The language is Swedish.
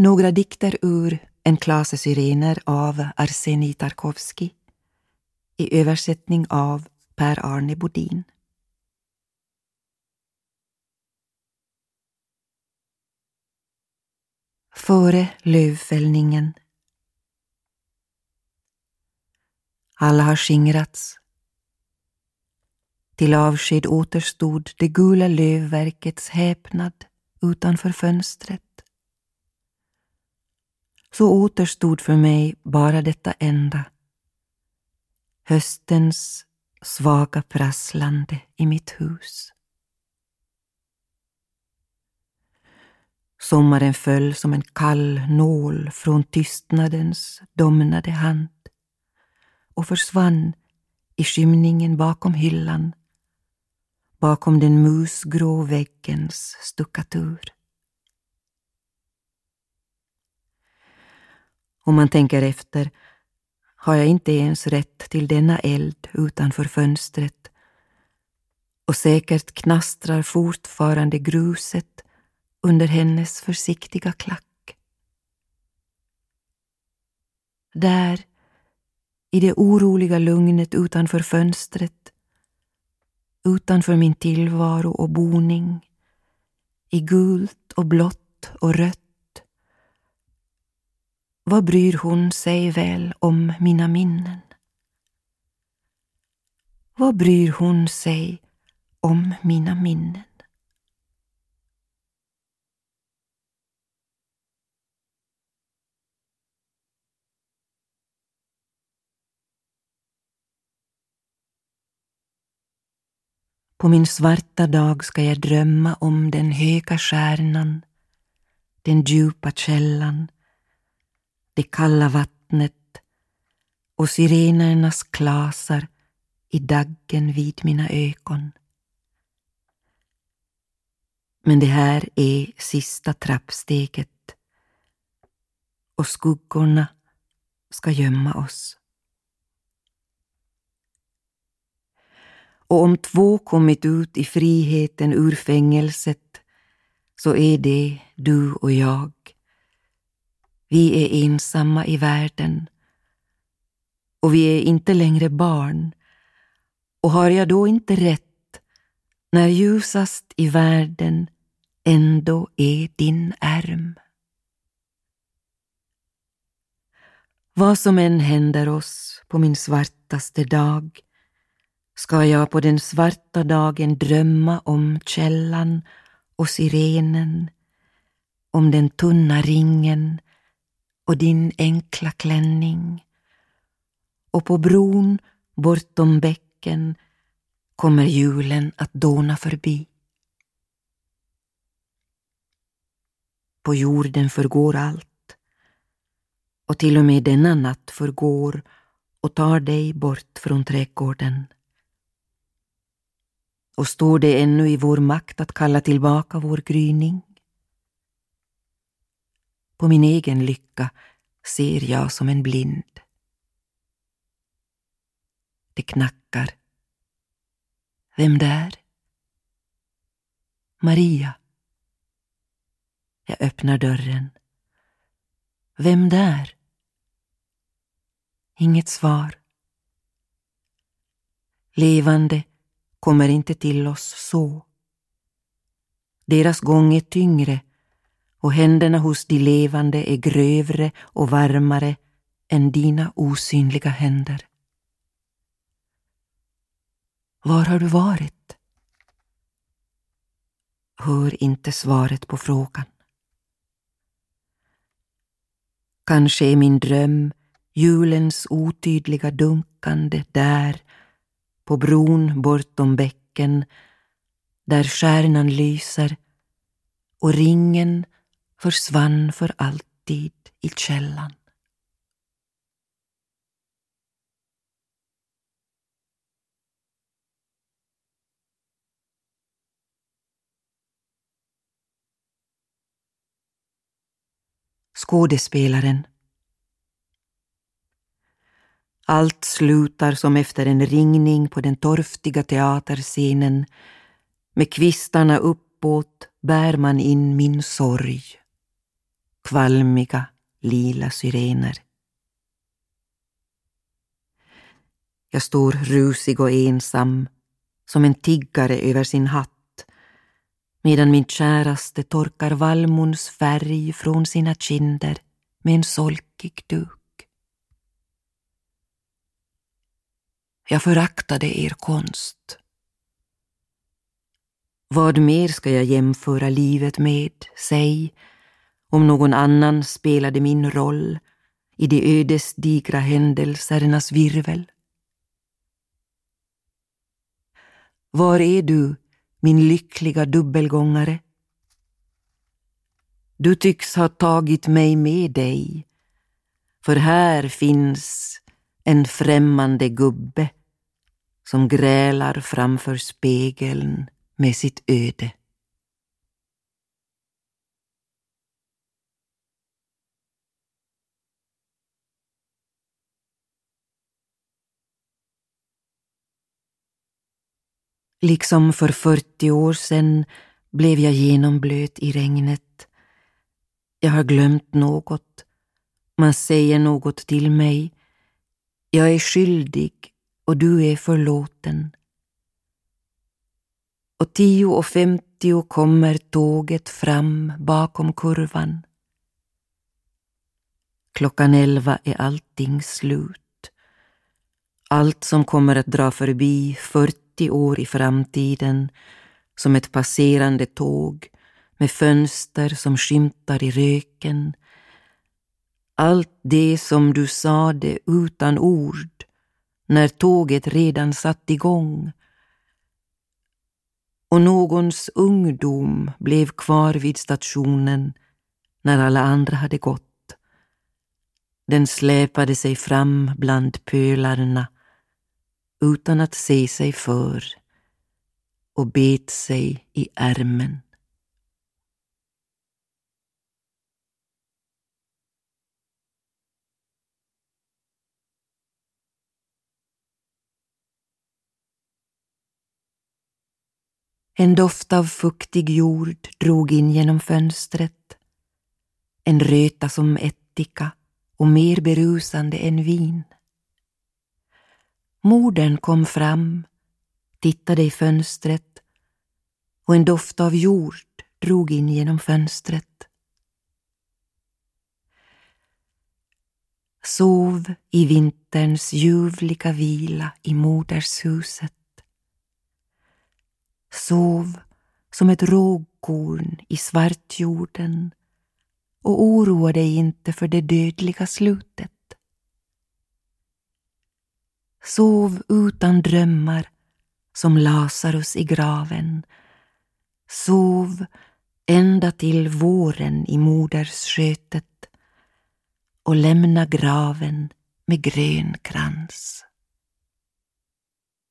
Några dikter ur En klase syrener av Arsenij Tarkovsky i översättning av Per-Arne Bodin. Före lövfällningen. Alla har skingrats. Till avsked återstod det gula lövverkets häpnad utanför fönstret så återstod för mig bara detta enda. Höstens svaga prasslande i mitt hus. Sommaren föll som en kall nål från tystnadens domnade hand och försvann i skymningen bakom hyllan, bakom den musgrå väggens stuckatur. Om man tänker efter har jag inte ens rätt till denna eld utanför fönstret och säkert knastrar fortfarande gruset under hennes försiktiga klack. Där, i det oroliga lugnet utanför fönstret, utanför min tillvaro och boning, i gult och blått och rött, vad bryr hon sig väl om mina minnen? Vad bryr hon sig om mina minnen? På min svarta dag ska jag drömma om den höga stjärnan, den djupa källan, det kalla vattnet och sirenernas klasar i daggen vid mina ögon. Men det här är sista trappsteget och skuggorna ska gömma oss. Och om två kommit ut i friheten ur fängelset så är det du och jag vi är ensamma i världen och vi är inte längre barn. Och har jag då inte rätt när ljusast i världen ändå är din ärm? Vad som än händer oss på min svartaste dag ska jag på den svarta dagen drömma om källan och sirenen, om den tunna ringen och din enkla klänning. Och på bron bortom bäcken kommer julen att dåna förbi. På jorden förgår allt och till och med denna natt förgår och tar dig bort från trädgården. Och står det ännu i vår makt att kalla tillbaka vår gryning? På min egen lycka ser jag som en blind. Det knackar. Vem där? Maria. Jag öppnar dörren. Vem där? Inget svar. Levande kommer inte till oss så. Deras gång är tyngre och händerna hos de levande är grövre och varmare än dina osynliga händer. Var har du varit? Hör inte svaret på frågan. Kanske är min dröm julens otydliga dunkande där på bron bortom bäcken där stjärnan lyser och ringen försvann för alltid i källan. Skådespelaren allt slutar som efter en ringning på den torftiga teaterscenen. Med kvistarna uppåt bär man in min sorg kvalmiga lila syrener. Jag står rusig och ensam som en tiggare över sin hatt medan min käraste torkar vallmons färg från sina kinder med en solkig duk. Jag föraktade er konst. Vad mer ska jag jämföra livet med, säg, om någon annan spelade min roll i de ödesdigra händelsernas virvel? Var är du, min lyckliga dubbelgångare? Du tycks ha tagit mig med dig, för här finns en främmande gubbe som grälar framför spegeln med sitt öde. Liksom för 40 år sedan blev jag genomblöt i regnet. Jag har glömt något. Man säger något till mig. Jag är skyldig och du är förlåten. Och tio och femtio kommer tåget fram bakom kurvan. Klockan elva är allting slut. Allt som kommer att dra förbi 40 30 år i framtiden som ett passerande tåg med fönster som skymtar i röken. Allt det som du sade utan ord när tåget redan satt igång och någons ungdom blev kvar vid stationen när alla andra hade gått. Den släpade sig fram bland pölarna utan att se sig för och bet sig i ärmen. En doft av fuktig jord drog in genom fönstret. En röta som ättika och mer berusande än vin. Modern kom fram, tittade i fönstret och en doft av jord drog in genom fönstret. Sov i vinterns ljuvliga vila i modershuset. Sov som ett rågkorn i svartjorden och oroa dig inte för det dödliga slutet. Sov utan drömmar som Lazarus i graven. Sov ända till våren i modersskötet och lämna graven med grön krans.